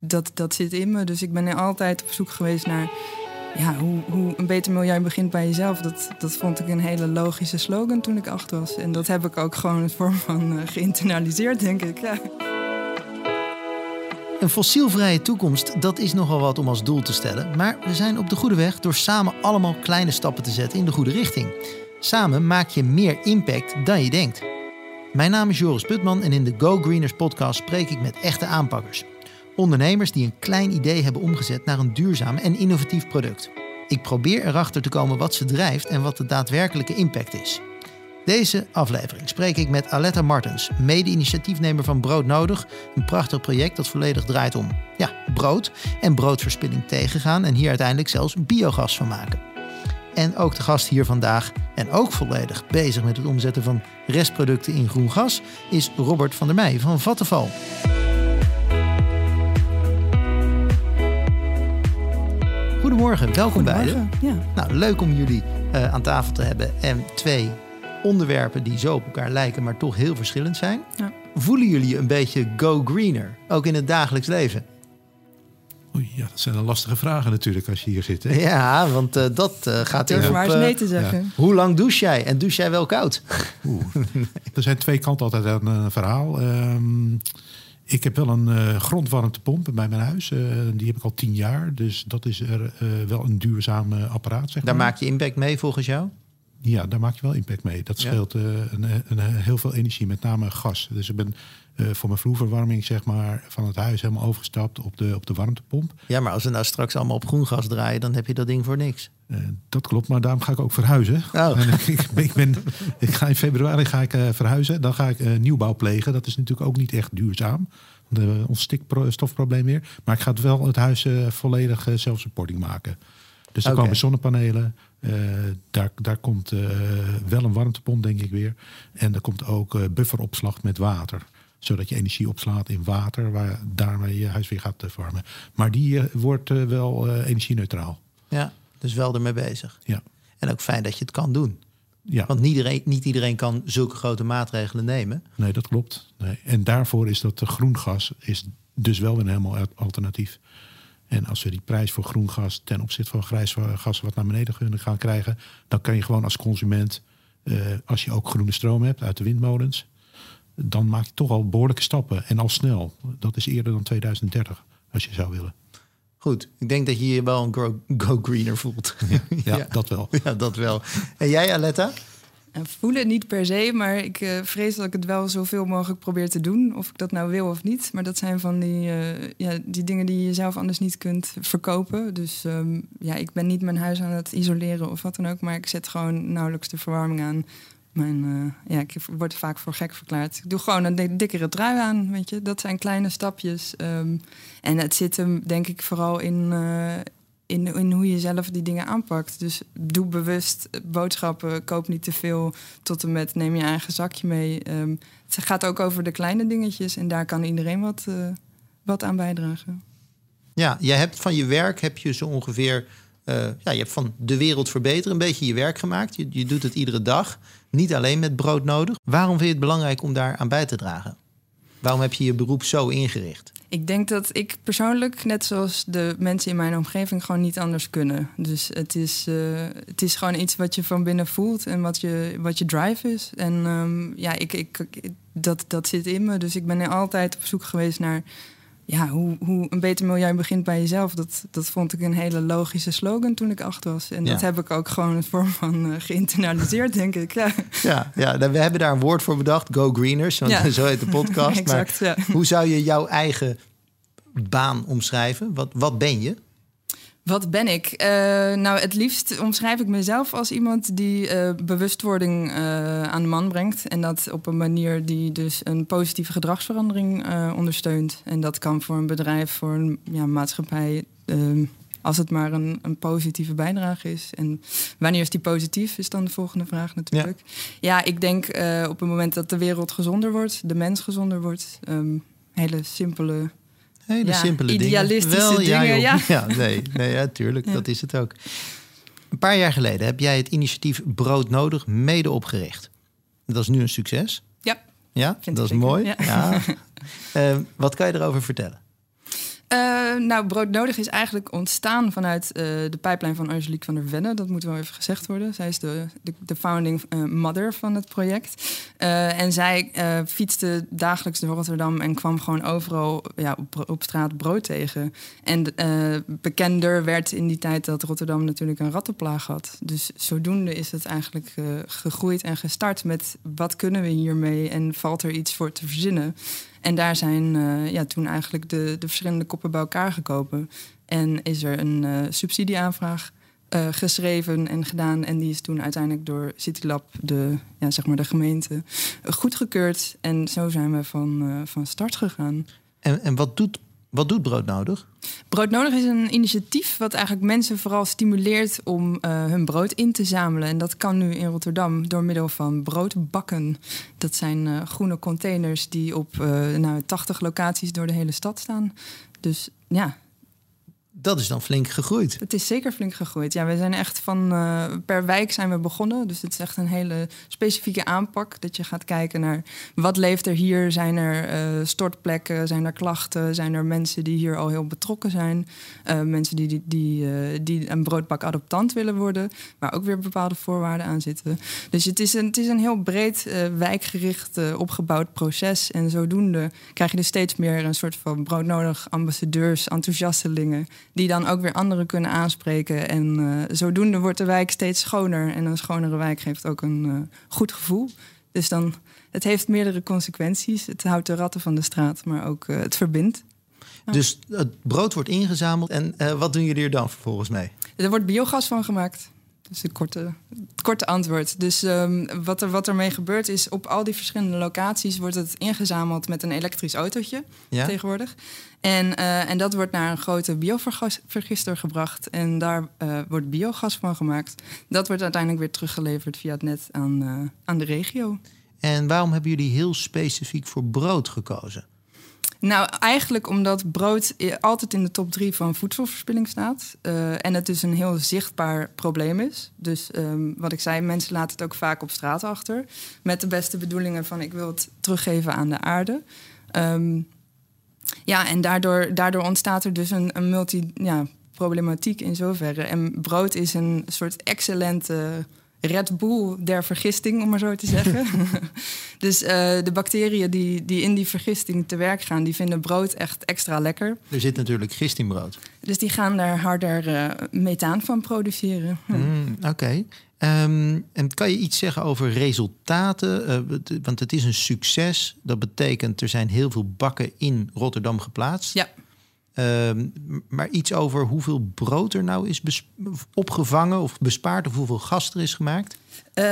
dat, dat zit in me. Dus ik ben altijd op zoek geweest naar ja, hoe, hoe een beter milieu begint bij jezelf. Dat, dat vond ik een hele logische slogan toen ik acht was. En dat heb ik ook gewoon in vorm van uh, geïnternaliseerd, denk ik. Een fossielvrije toekomst, dat is nogal wat om als doel te stellen. Maar we zijn op de goede weg door samen allemaal kleine stappen te zetten in de goede richting. Samen maak je meer impact dan je denkt. Mijn naam is Joris Putman en in de Go Greeners podcast spreek ik met echte aanpakkers. Ondernemers die een klein idee hebben omgezet naar een duurzaam en innovatief product. Ik probeer erachter te komen wat ze drijft en wat de daadwerkelijke impact is. Deze aflevering spreek ik met Aletta Martens, mede-initiatiefnemer van Brood Nodig. Een prachtig project dat volledig draait om ja, brood en broodverspilling tegengaan en hier uiteindelijk zelfs biogas van maken. En ook de gast hier vandaag, en ook volledig bezig met het omzetten van restproducten in groen gas, is Robert van der Meij van Vattenval. Goedemorgen, welkom beiden. Ja. Nou, leuk om jullie uh, aan tafel te hebben en twee onderwerpen die zo op elkaar lijken, maar toch heel verschillend zijn. Ja. Voelen jullie een beetje go greener, ook in het dagelijks leven? Oei, ja, dat zijn dan lastige vragen natuurlijk als je hier zit. Hè? Ja, want uh, dat uh, gaat in maar eens nee te zeggen. Ja. Hoe lang douche jij en douche jij wel koud? Oeh, er zijn twee kanten altijd aan een verhaal. Um, ik heb wel een uh, grondwarmtepomp bij mijn huis. Uh, die heb ik al tien jaar. Dus dat is er uh, wel een duurzaam apparaat. Zeg daar maar. maak je impact mee volgens jou? Ja, daar maak je wel impact mee. Dat scheelt ja. een, een, heel veel energie, met name gas. Dus ik ben voor mijn vloerverwarming zeg maar, van het huis helemaal overgestapt op de, op de warmtepomp. Ja, maar als we nou straks allemaal op groen gas draaien, dan heb je dat ding voor niks. Uh, dat klopt, maar daarom ga ik ook verhuizen. Oh. ik, ik, ben, ik ga in februari ga ik, uh, verhuizen. Dan ga ik uh, nieuwbouw plegen. Dat is natuurlijk ook niet echt duurzaam. Ons stikstofprobleem weer. Maar ik ga het wel het huis volledig zelfsupporting maken. Dus er okay. komen zonnepanelen. daar, daar komt wel een warmtepomp, denk ik weer. En er komt ook bufferopslag met water zodat je energie opslaat in water, waar daarmee je huis weer gaat verwarmen. Maar die wordt wel energie-neutraal. Ja, dus wel ermee bezig. Ja. En ook fijn dat je het kan doen. Ja. Want niet iedereen, niet iedereen kan zulke grote maatregelen nemen. Nee, dat klopt. Nee. En daarvoor is dat groen gas is dus wel een helemaal alternatief. En als we die prijs voor groen gas ten opzichte van grijs gas wat naar beneden kunnen gaan krijgen, dan kan je gewoon als consument, uh, als je ook groene stroom hebt uit de windmolens, dan maak je toch al behoorlijke stappen en al snel. Dat is eerder dan 2030, als je zou willen. Goed, ik denk dat je je wel een go, go greener voelt. Ja, ja, dat wel. Ja, dat wel. En jij, Aletta? Voelen niet per se, maar ik uh, vrees dat ik het wel zoveel mogelijk probeer te doen. Of ik dat nou wil of niet. Maar dat zijn van die, uh, ja, die dingen die je zelf anders niet kunt verkopen. Dus um, ja, ik ben niet mijn huis aan het isoleren of wat dan ook. Maar ik zet gewoon nauwelijks de verwarming aan. Mijn, uh, ja, ik word vaak voor gek verklaard. Ik doe gewoon een dikkere trui aan, weet je. Dat zijn kleine stapjes. Um, en het zit hem, denk ik, vooral in, uh, in, in hoe je zelf die dingen aanpakt. Dus doe bewust boodschappen, koop niet te veel. Tot en met neem je eigen zakje mee. Um, het gaat ook over de kleine dingetjes. En daar kan iedereen wat, uh, wat aan bijdragen. Ja, jij hebt van je werk heb je zo ongeveer... Ja, je hebt van de wereld verbeteren een beetje je werk gemaakt. Je, je doet het iedere dag. Niet alleen met brood nodig. Waarom vind je het belangrijk om daar aan bij te dragen? Waarom heb je je beroep zo ingericht? Ik denk dat ik persoonlijk, net zoals de mensen in mijn omgeving, gewoon niet anders kunnen. Dus het is, uh, het is gewoon iets wat je van binnen voelt en wat je, wat je drive is. En um, ja, ik, ik, dat, dat zit in me. Dus ik ben altijd op zoek geweest naar ja, hoe, hoe een beter milieu begint bij jezelf. Dat, dat vond ik een hele logische slogan toen ik acht was. En ja. dat heb ik ook gewoon in vorm van uh, geïnternaliseerd, denk ik. Ja. Ja, ja, we hebben daar een woord voor bedacht, Go Greeners. Want ja. zo heet de podcast. exact, maar hoe zou je jouw eigen baan omschrijven? Wat, wat ben je? Wat ben ik? Uh, nou, het liefst omschrijf ik mezelf als iemand die uh, bewustwording uh, aan de man brengt. En dat op een manier die dus een positieve gedragsverandering ondersteunt. En dat kan voor een bedrijf, voor een ja, maatschappij, als het maar een, een, positieve bijdrage is. En wanneer is die positief, is dan de volgende vraag natuurlijk. Ja, ja ik denk op het moment dat de wereld gezonder wordt, de mens gezonder wordt. Um, hele simpele Hele ja, simpele idealistische dingen. Wel, dingen, ja. ja. nee, nee ja, tuurlijk, dat is het ook. Een paar jaar geleden heb jij het initiatief Brood Nodig mede opgericht. Dat is nu een succes. Ja, ja dat is mooi. Ja. uh, wat kan je erover vertellen? Uh, nou, broodnodig is eigenlijk ontstaan vanuit uh, de pijplijn van Angelique van der Venne. Dat moet wel even gezegd worden. Zij is de, de, founding uh, mother van het project. en zij fietste dagelijks door Rotterdam en kwam gewoon overal ja, op, op straat brood tegen. En bekender werd in die tijd dat Rotterdam natuurlijk een rattenplaag had. Dus zodoende is het eigenlijk gegroeid en gestart met wat kunnen we hiermee en valt er iets voor te verzinnen. En daar zijn uh, ja, toen eigenlijk de, de verschillende koppen bij elkaar gekomen. En is er een uh, subsidieaanvraag uh, geschreven en gedaan. En die is toen uiteindelijk door CityLab, de, ja, zeg maar de gemeente, goedgekeurd. En zo zijn we van, van start gegaan. En, en wat doet wat doet Broodnodig? Broodnodig is een initiatief wat eigenlijk mensen vooral stimuleert om uh, hun brood in te zamelen. En dat kan nu in Rotterdam door middel van broodbakken. Dat zijn uh, groene containers die op uh, nou, 80 locaties door de hele stad staan. Dus ja, dat is dan flink gegroeid. Het is zeker flink gegroeid. Ja, we zijn echt van uh, per wijk zijn we begonnen. Dus het is echt een hele specifieke aanpak. Dat je gaat kijken naar wat leeft er hier. Zijn er uh, stortplekken? Zijn er klachten? Zijn er mensen die hier al heel betrokken zijn? Uh, mensen die, die, die, die een broodbak adoptant willen worden. Waar ook weer bepaalde voorwaarden aan zitten. Dus het is een, het is een heel breed wijkgericht opgebouwd proces. En zodoende krijg je er steeds meer een soort van broodnodig ambassadeurs, enthousiastelingen die dan ook weer anderen kunnen aanspreken. En uh, zodoende wordt de wijk steeds schoner. En een schonere wijk geeft ook een uh, goed gevoel. Dus dan, het heeft meerdere consequenties. Het houdt de ratten van de straat, maar ook uh, het verbindt. Dus het brood wordt ingezameld en wat doen jullie er dan vervolgens mee? Er wordt biogas van gemaakt. Dus het korte, het korte antwoord. Dus um, wat, er, wat ermee gebeurt is, op al die verschillende locaties wordt het ingezameld met een elektrisch autootje ja? tegenwoordig. En, uh, en dat wordt naar een grote biovergister gebracht. En daar uh, wordt biogas van gemaakt. Dat wordt uiteindelijk weer teruggeleverd via het net aan, uh, aan de regio. En waarom hebben jullie heel specifiek voor brood gekozen? Nou, eigenlijk omdat brood altijd in de top drie van voedselverspilling staat. Uh, en het dus een heel zichtbaar probleem is. Dus um, wat ik zei, mensen laten het ook vaak op straat achter. Met de beste bedoelingen van ik wil het teruggeven aan de aarde. Um, ja, en daardoor, daardoor ontstaat er dus een, een multi... Ja, problematiek in zoverre. En brood is een soort excellente Red Bull der vergisting, om maar zo te zeggen. dus uh, de bacteriën die, die in die vergisting te werk gaan, die vinden brood echt extra lekker. Er zit natuurlijk gist in brood. Dus die gaan daar harder uh, methaan van produceren. Mm, Oké. Okay. Um, en kan je iets zeggen over resultaten? Uh, want het is een succes. Dat betekent er zijn heel veel bakken in Rotterdam geplaatst. Ja. Uh, maar iets over hoeveel brood er nou is opgevangen of bespaard of hoeveel gas er is gemaakt? Uh,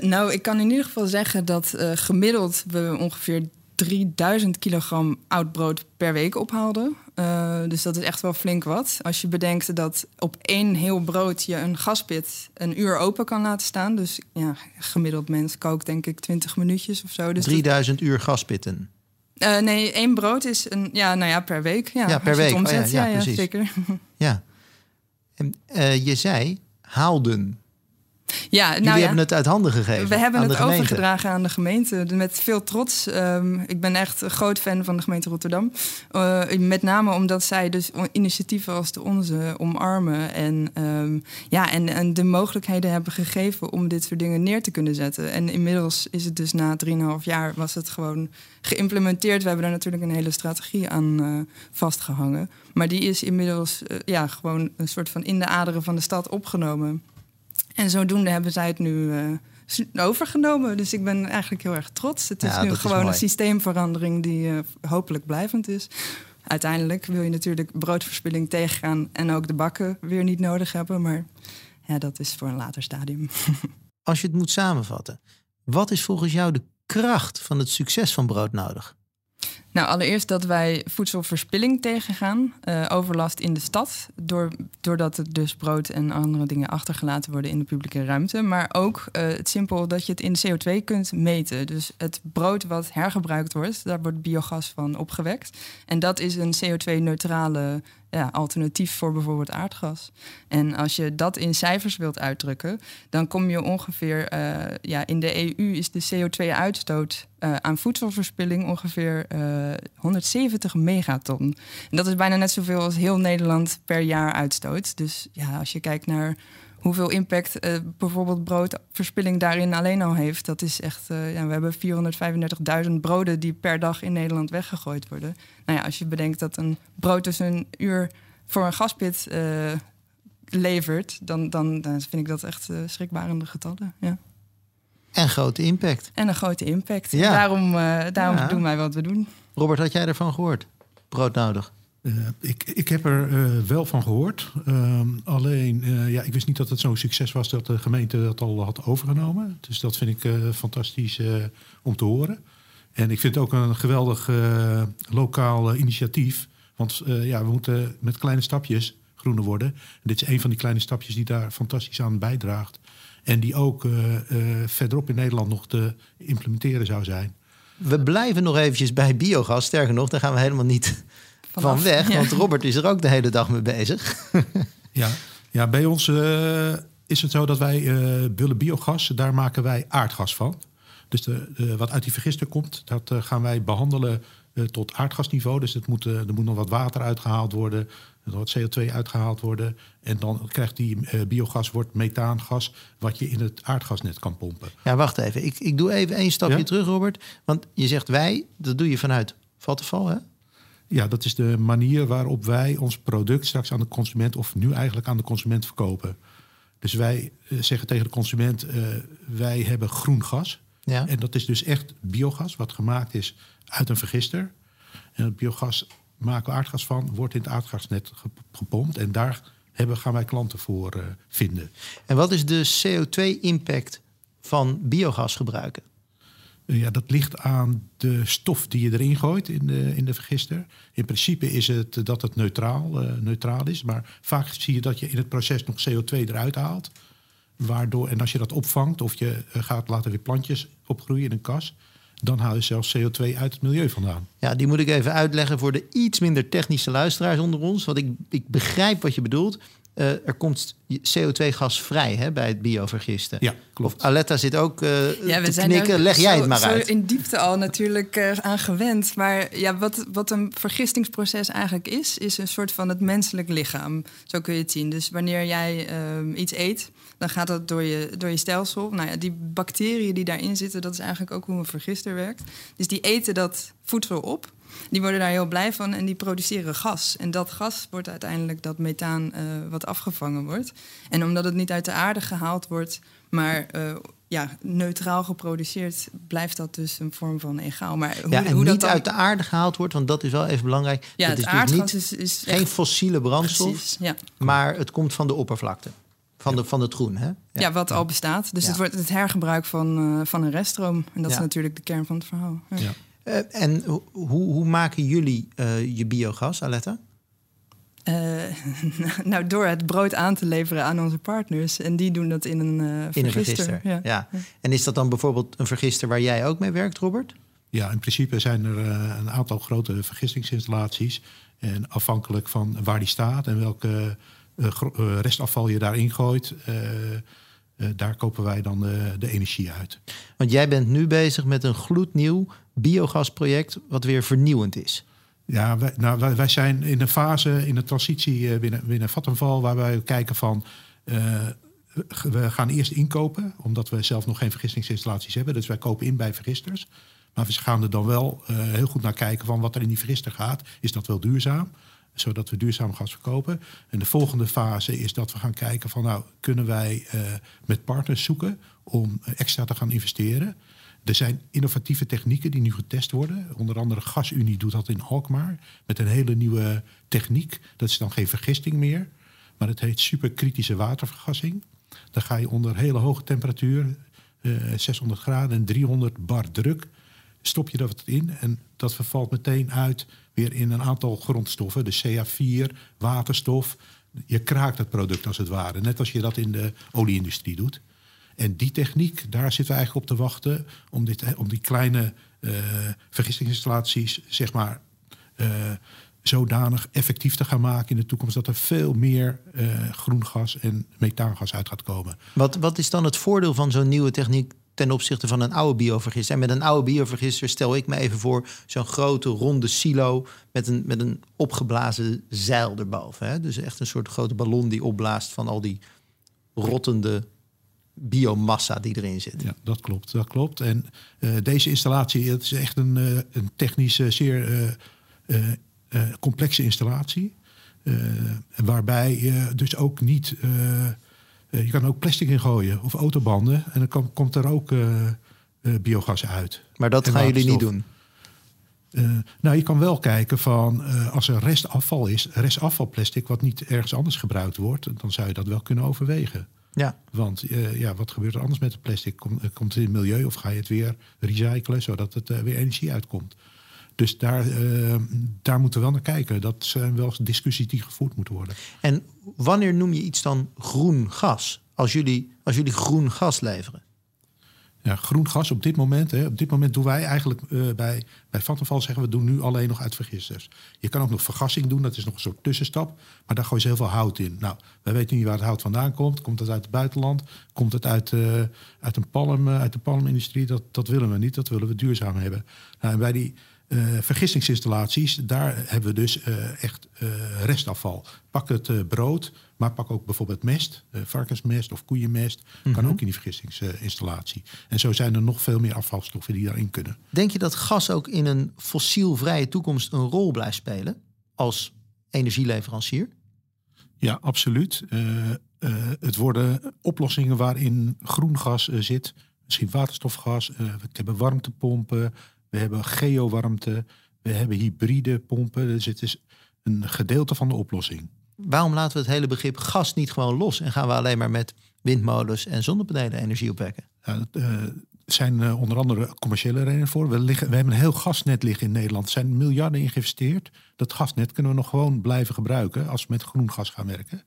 nou, ik kan in ieder geval zeggen dat uh, gemiddeld we ongeveer 3000 kilogram oud brood per week ophaalden. Uh, dus dat is echt wel flink wat. Als je bedenkt dat op één heel brood je een gaspit een uur open kan laten staan. Dus ja, gemiddeld mens kookt denk ik 20 minuutjes of zo. Dus 3000 uur gaspitten. Uh, nee, één brood is een, ja, nou ja, per week. Ja, ja per week. Omzet, oh, ja, ja, ja, ja, zeker. Ja. En, uh, je zei haalden. Ja, nou Jullie hebben het uit handen gegeven. We hebben het gemeente. overgedragen aan de gemeente. Met veel trots. Um, ik ben echt een groot fan van de gemeente Rotterdam. Uh, met name omdat zij dus initiatieven als de onze omarmen. En, um, ja, en, en de mogelijkheden hebben gegeven om dit soort dingen neer te kunnen zetten. En inmiddels is het dus na 3,5 jaar was het gewoon geïmplementeerd. We hebben daar natuurlijk een hele strategie aan uh, vastgehangen. Maar die is inmiddels uh, ja, gewoon een soort van in de aderen van de stad opgenomen. En zodoende hebben zij het nu uh, overgenomen. Dus ik ben eigenlijk heel erg trots. Het is ja, nu gewoon is een systeemverandering die uh, hopelijk blijvend is. Uiteindelijk wil je natuurlijk broodverspilling tegengaan en ook de bakken weer niet nodig hebben. Maar ja, dat is voor een later stadium. Als je het moet samenvatten, wat is volgens jou de kracht van het succes van brood nodig? Nou, allereerst dat wij voedselverspilling tegengaan, uh, overlast in de stad, door, doordat er dus brood en andere dingen achtergelaten worden in de publieke ruimte. Maar ook uh, het simpel dat je het in CO2 kunt meten. Dus het brood wat hergebruikt wordt, daar wordt biogas van opgewekt. En dat is een CO2-neutrale ja, alternatief voor bijvoorbeeld aardgas. En als je dat in cijfers wilt uitdrukken, dan kom je ongeveer, uh, ja, in de EU is de CO2-uitstoot uh, aan voedselverspilling ongeveer 170 megaton. En dat is bijna net zoveel als heel Nederland per jaar uitstoot. Dus ja, als je kijkt naar hoeveel impact uh, bijvoorbeeld broodverspilling daarin alleen al heeft. Dat is echt, ja, we hebben 435.000 broden die per dag in Nederland weggegooid worden. Nou ja, als je bedenkt dat een brood dus een uur voor een gaspit levert, dan, dan, dan, vind ik dat echt schrikbarende getallen. Ja. En grote impact. En een grote impact. Ja. Daarom, daarom ja. doen wij wat we doen. Robert, had jij ervan gehoord? Brood nodig? Uh, ik, ik heb er uh, wel van gehoord. Uh, alleen, ja, ik wist niet dat het zo'n succes was dat de gemeente dat al had overgenomen. Dus dat vind ik fantastisch om te horen. En ik vind het ook een geweldig lokaal initiatief. Want ja, we moeten met kleine stapjes groener worden. En dit is een van die kleine stapjes die daar fantastisch aan bijdraagt. En die ook verderop in Nederland nog te implementeren zou zijn. We blijven nog eventjes bij biogas. Sterker nog, daar gaan we helemaal niet van weg. Want Robert is er ook de hele dag mee bezig. ja. ja, bij ons uh, is het zo dat wij uh, bullen biogas, daar maken wij aardgas van. Dus de, wat uit die vergister komt, dat uh, gaan wij behandelen tot aardgasniveau. Dus het moet, er moet nog wat water uitgehaald worden, er wat CO2 uitgehaald worden. En dan krijgt die biogas, wordt methaangas, wat je in het aardgasnet kan pompen. Ja, wacht even. Ik, ik doe even één stapje terug, Robert. Want je zegt wij, dat doe je vanuit Vattenfall, hè? Ja, dat is de manier waarop wij ons product straks aan de consument, of nu eigenlijk aan de consument verkopen. Dus wij eh, zeggen tegen de consument: uh, wij hebben groen gas. Ja. En dat is dus echt biogas, wat gemaakt is uit een vergister. En het biogas maken we aardgas van, wordt in het aardgasnet gepompt. En daar hebben, gaan wij klanten voor uh, vinden. En wat is de CO2-impact van biogas gebruiken? Ja, dat ligt aan de stof die je erin gooit in de, in de vergister. In principe is het dat het neutraal, uh, neutraal is. Maar vaak zie je dat je in het proces nog CO2 eruit haalt. Waardoor, en als je dat opvangt of je eh, gaat laten weer plantjes opgroeien in een kas... dan haal je zelfs CO2 uit het milieu vandaan. Ja, die moet ik even uitleggen voor de iets minder technische luisteraars onder ons. Want ik, ik begrijp wat je bedoelt. Uh, er komt CO2-gas vrij hè, bij het biovergisten. Ja, klopt. Of Aletta zit ook uh, ja, we te zijn knikken. Leg jij het maar zo uit. in diepte al natuurlijk uh, aan gewend. Maar ja, wat, wat een vergistingsproces eigenlijk is... is een soort van het menselijk lichaam. Zo kun je het zien. Dus wanneer jij uh, iets eet, dan gaat dat door je, door je stelsel. Nou ja, die bacteriën die daarin zitten... dat is eigenlijk ook hoe een vergister werkt. Dus die eten dat voedsel op... Die worden daar heel blij van en die produceren gas. En dat gas wordt uiteindelijk dat methaan uh, wat afgevangen wordt. En omdat het niet uit de aarde gehaald wordt, maar uh, ja, neutraal geproduceerd, blijft dat dus een vorm van egaal. Maar hoe, ja, en hoe niet dat dan... uit de aarde gehaald wordt, want dat is wel even belangrijk. Ja, het, is dus aardgas is, is geen fossiele brandstof, Precies, ja. maar het komt van de oppervlakte. Van, de, van het groen, hè? Ja, ja wat al bestaat. Dus het wordt het hergebruik van, uh, van een reststroom. En dat is natuurlijk de kern van het verhaal. Ja. Uh, en hoe, hoe maken jullie uh, je biogas, Aletta? Uh, nou, door het brood aan te leveren aan onze partners. En die doen dat in een vergister. In een vergister, ja. ja. En is dat dan bijvoorbeeld een vergister waar jij ook mee werkt, Robert? Ja, in principe zijn er een aantal grote vergistingsinstallaties. En afhankelijk van waar die staat en welke restafval je daarin gooit... daar kopen wij dan de, de energie uit. Want jij bent nu bezig met een gloednieuw biogasproject wat weer vernieuwend is. Ja, wij, nou, wij, zijn in een fase in de transitie uh, binnen, binnen Vattenval waar wij kijken van. We gaan eerst inkopen, omdat we zelf nog geen vergistingsinstallaties hebben. Dus wij kopen in bij vergisters. Maar we gaan er dan wel uh, heel goed naar kijken van wat er in die vergister gaat. Is dat wel duurzaam? Zodat we duurzaam gas verkopen. En de volgende fase is dat we gaan kijken van nou, kunnen wij met partners zoeken om extra te gaan investeren. Er zijn innovatieve technieken die nu getest worden. Onder andere GasUnie doet dat in Alkmaar met een hele nieuwe techniek. Dat is dan geen vergisting meer, maar het heet superkritische watervergassing. Dan ga je onder hele hoge temperatuur, eh, 600 graden en 300 bar druk, stop je dat in en dat vervalt meteen uit weer in een aantal grondstoffen. De CA4, waterstof. Je kraakt het product als het ware, net als je dat in de olieindustrie doet. En die techniek, daar zitten we eigenlijk op te wachten om, dit, om die kleine uh, vergistingsinstallaties, zeg maar, uh, zodanig effectief te gaan maken in de toekomst dat er veel meer groen gas en methaangas uit gaat komen. Wat, wat is dan het voordeel van zo'n nieuwe techniek ten opzichte van een oude biovergister. En met een oude biovergister stel ik me even voor zo'n grote ronde silo met een, met een opgeblazen zeil erboven. Hè? Dus echt een soort grote ballon die opblaast van al die rottende biomassa die erin zit. Ja, dat klopt. Dat klopt. En uh, deze installatie, het is echt een, uh, een technische, zeer uh, complexe installatie. waarbij je dus ook niet eh, je kan ook plastic in gooien of autobanden. En dan komt er ook uh, biogas uit. Maar dat gaan jullie niet doen? nou, je kan wel kijken van als er restafval is, restafvalplastic wat niet ergens anders gebruikt wordt, dan zou je dat wel kunnen overwegen. Ja. Want ja, wat gebeurt er anders met het plastic? Komt, komt het in het milieu of ga je het weer recyclen zodat het weer energie uitkomt? Dus daar, uh, daar moeten we wel naar kijken. Dat zijn wel discussies die gevoerd moeten worden. En wanneer noem je iets dan groen gas? Als jullie, als jullie groen gas leveren? Ja, groen gas op dit moment. Hè, op dit moment doen wij eigenlijk uh, bij, bij Vattenfall zeggen we doen nu alleen nog uit vergisters. Je kan ook nog vergassing doen, dat is nog een soort tussenstap. Maar daar gooi je heel veel hout in. Nou, wij weten niet waar het hout vandaan komt. Komt het uit het buitenland? Komt het uit, uh, uit, een palm, uit de palmindustrie? Dat, dat willen we niet, dat willen we duurzaam hebben. Nou, en bij die uh, vergistingsinstallaties, daar hebben we dus uh, echt uh, restafval. Pak het brood, maar pak ook bijvoorbeeld mest, varkensmest of koeienmest. Kan mhm. ook in die vergistingsinstallatie. En zo zijn er nog veel meer afvalstoffen die daarin kunnen. Denk je dat gas ook in een fossielvrije toekomst een rol blijft spelen als energieleverancier? Ja, absoluut. het worden oplossingen waarin groen gas zit, misschien waterstofgas. we hebben warmtepompen, we hebben geowarmte, we hebben hybride pompen. Dus het is een gedeelte van de oplossing. Waarom laten we het hele begrip gas niet gewoon los en gaan we alleen maar met windmolens en zonnepanelen energie opwekken? Ja, er uh, zijn uh, onder andere commerciële redenen voor. We, liggen, we hebben een heel gasnet liggen in Nederland. Er zijn miljarden in geïnvesteerd. Dat gasnet kunnen we nog gewoon blijven gebruiken als we met groen gas gaan werken.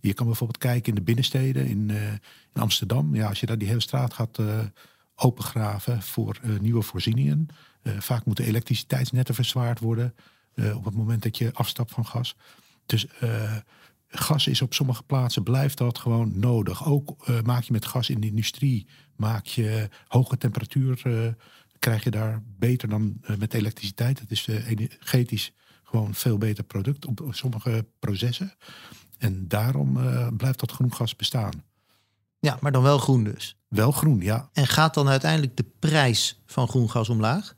Je kan bijvoorbeeld kijken in de binnensteden, in, uh, in Amsterdam. Ja, als je daar die hele straat gaat opengraven voor uh, nieuwe voorzieningen. Uh, vaak moeten elektriciteitsnetten verzwaard worden uh, op het moment dat je afstapt van gas. Dus gas is op sommige plaatsen, blijft dat gewoon nodig. Ook maak je met gas in de industrie, maak je hoge temperatuur, krijg je daar beter dan met elektriciteit. Het is energetisch gewoon veel beter product op sommige processen. En daarom blijft dat groen gas bestaan. Ja, maar dan wel groen dus. Wel groen, ja. En gaat dan uiteindelijk de prijs van groen gas omlaag?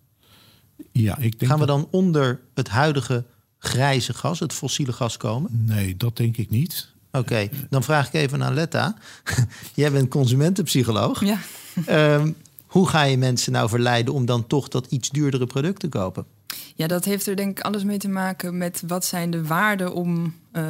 Ja, ik denk Gaan we dan onder het huidige grijze gas, het fossiele gas komen? Nee, dat denk ik niet. Oké, dan vraag ik even aan Letta. Jij bent consumentenpsycholoog. Ja. Um, hoe ga je mensen nou verleiden om dan toch dat iets duurdere product te kopen? Ja, dat heeft er denk ik alles mee te maken met wat zijn de waarden om, uh,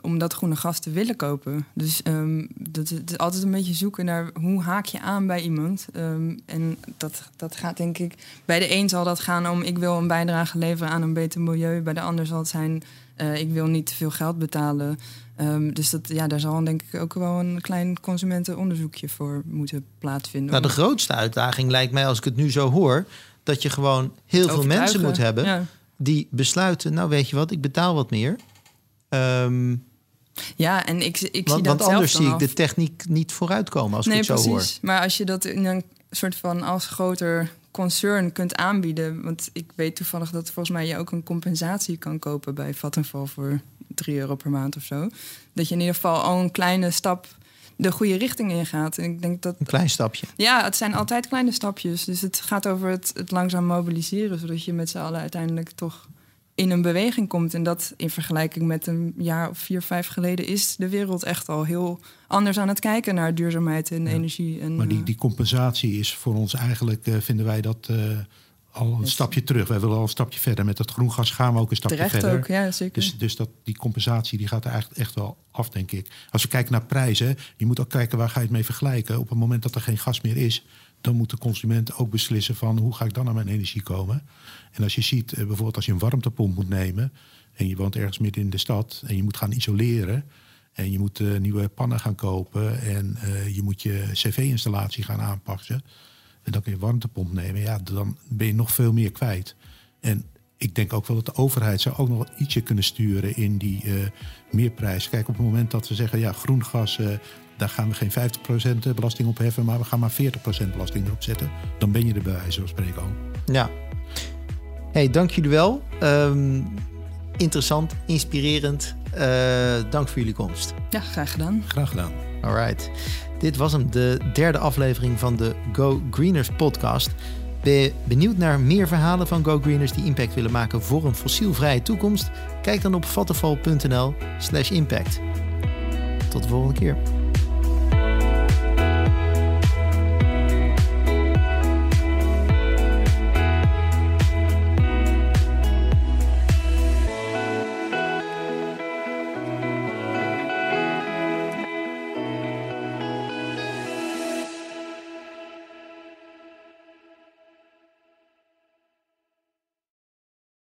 om dat groene gas te willen kopen. Dus um, dat, het is altijd een beetje zoeken naar hoe haak je aan bij iemand. Um, en dat, dat gaat denk ik, bij de een zal dat gaan om ik wil een bijdrage leveren aan een beter milieu. Bij de ander zal het zijn uh, ik wil niet te veel geld betalen. Um, dus dat, ja, daar zal denk ik ook wel een klein consumentenonderzoekje voor moeten plaatsvinden. Nou, de grootste uitdaging lijkt mij, als ik het nu zo hoor, dat je gewoon heel veel mensen moet hebben die besluiten, nou weet je wat, ik betaal wat meer. Um, ja, en ik, ik want, zie dat Want anders zie ik de techniek niet vooruitkomen als nee, ik het zo precies. hoor. Maar als je dat in een soort van als groter concern kunt aanbieden. Want ik weet toevallig dat volgens mij je ook een compensatie kan kopen bij Vattenfall voor 3 euro per maand of zo. Dat je in ieder geval al een kleine stap de goede richting ingaat. En ik denk dat, een klein stapje. Ja, het zijn altijd kleine stapjes. Dus het gaat over het, het langzaam mobiliseren, zodat je met z'n allen uiteindelijk toch in een beweging komt. En dat in vergelijking met een jaar of vier, vijf geleden is de wereld echt al heel anders aan het kijken naar duurzaamheid en energie. En, maar die, die compensatie is voor ons eigenlijk, uh, vinden wij dat. Uh, al een stapje terug. Wij willen al een stapje verder. Met dat groen gas gaan we ook een stapje Terecht verder. ook, ja, zeker. Dus, dus dat, die compensatie die gaat er eigenlijk echt wel af, denk ik. Als we kijken naar prijzen, je moet ook kijken waar ga je het mee vergelijken. Op het moment dat er geen gas meer is, dan moet de consument ook beslissen van hoe ga ik dan aan mijn energie komen. En als je ziet, eh, bijvoorbeeld als je een warmtepomp moet nemen en je woont ergens midden in de stad en je moet gaan isoleren. En je moet uh, nieuwe pannen gaan kopen en uh, je moet je cv-installatie gaan aanpassen en dan kun je warmtepomp nemen, ja, dan ben je nog veel meer kwijt. En ik denk ook wel dat de overheid zou ook nog wel ietsje kunnen sturen in die uh, meerprijs. Kijk, op het moment dat we zeggen, ja, groen gas, uh, daar gaan we geen 50% belasting op heffen, maar we gaan maar 40% belasting erop zetten. Dan ben je er bij wijze van spreken al. Ja. Hey, dank jullie wel. Um, interessant, inspirerend. Uh, dank voor jullie komst. Ja, graag gedaan. Graag gedaan. All right. Dit was hem, de derde aflevering van de Go Greeners podcast. Ben je benieuwd naar meer verhalen van Go Greeners die impact willen maken voor een fossielvrije toekomst? Kijk dan op vattenfall.nl/impact. Tot de volgende keer.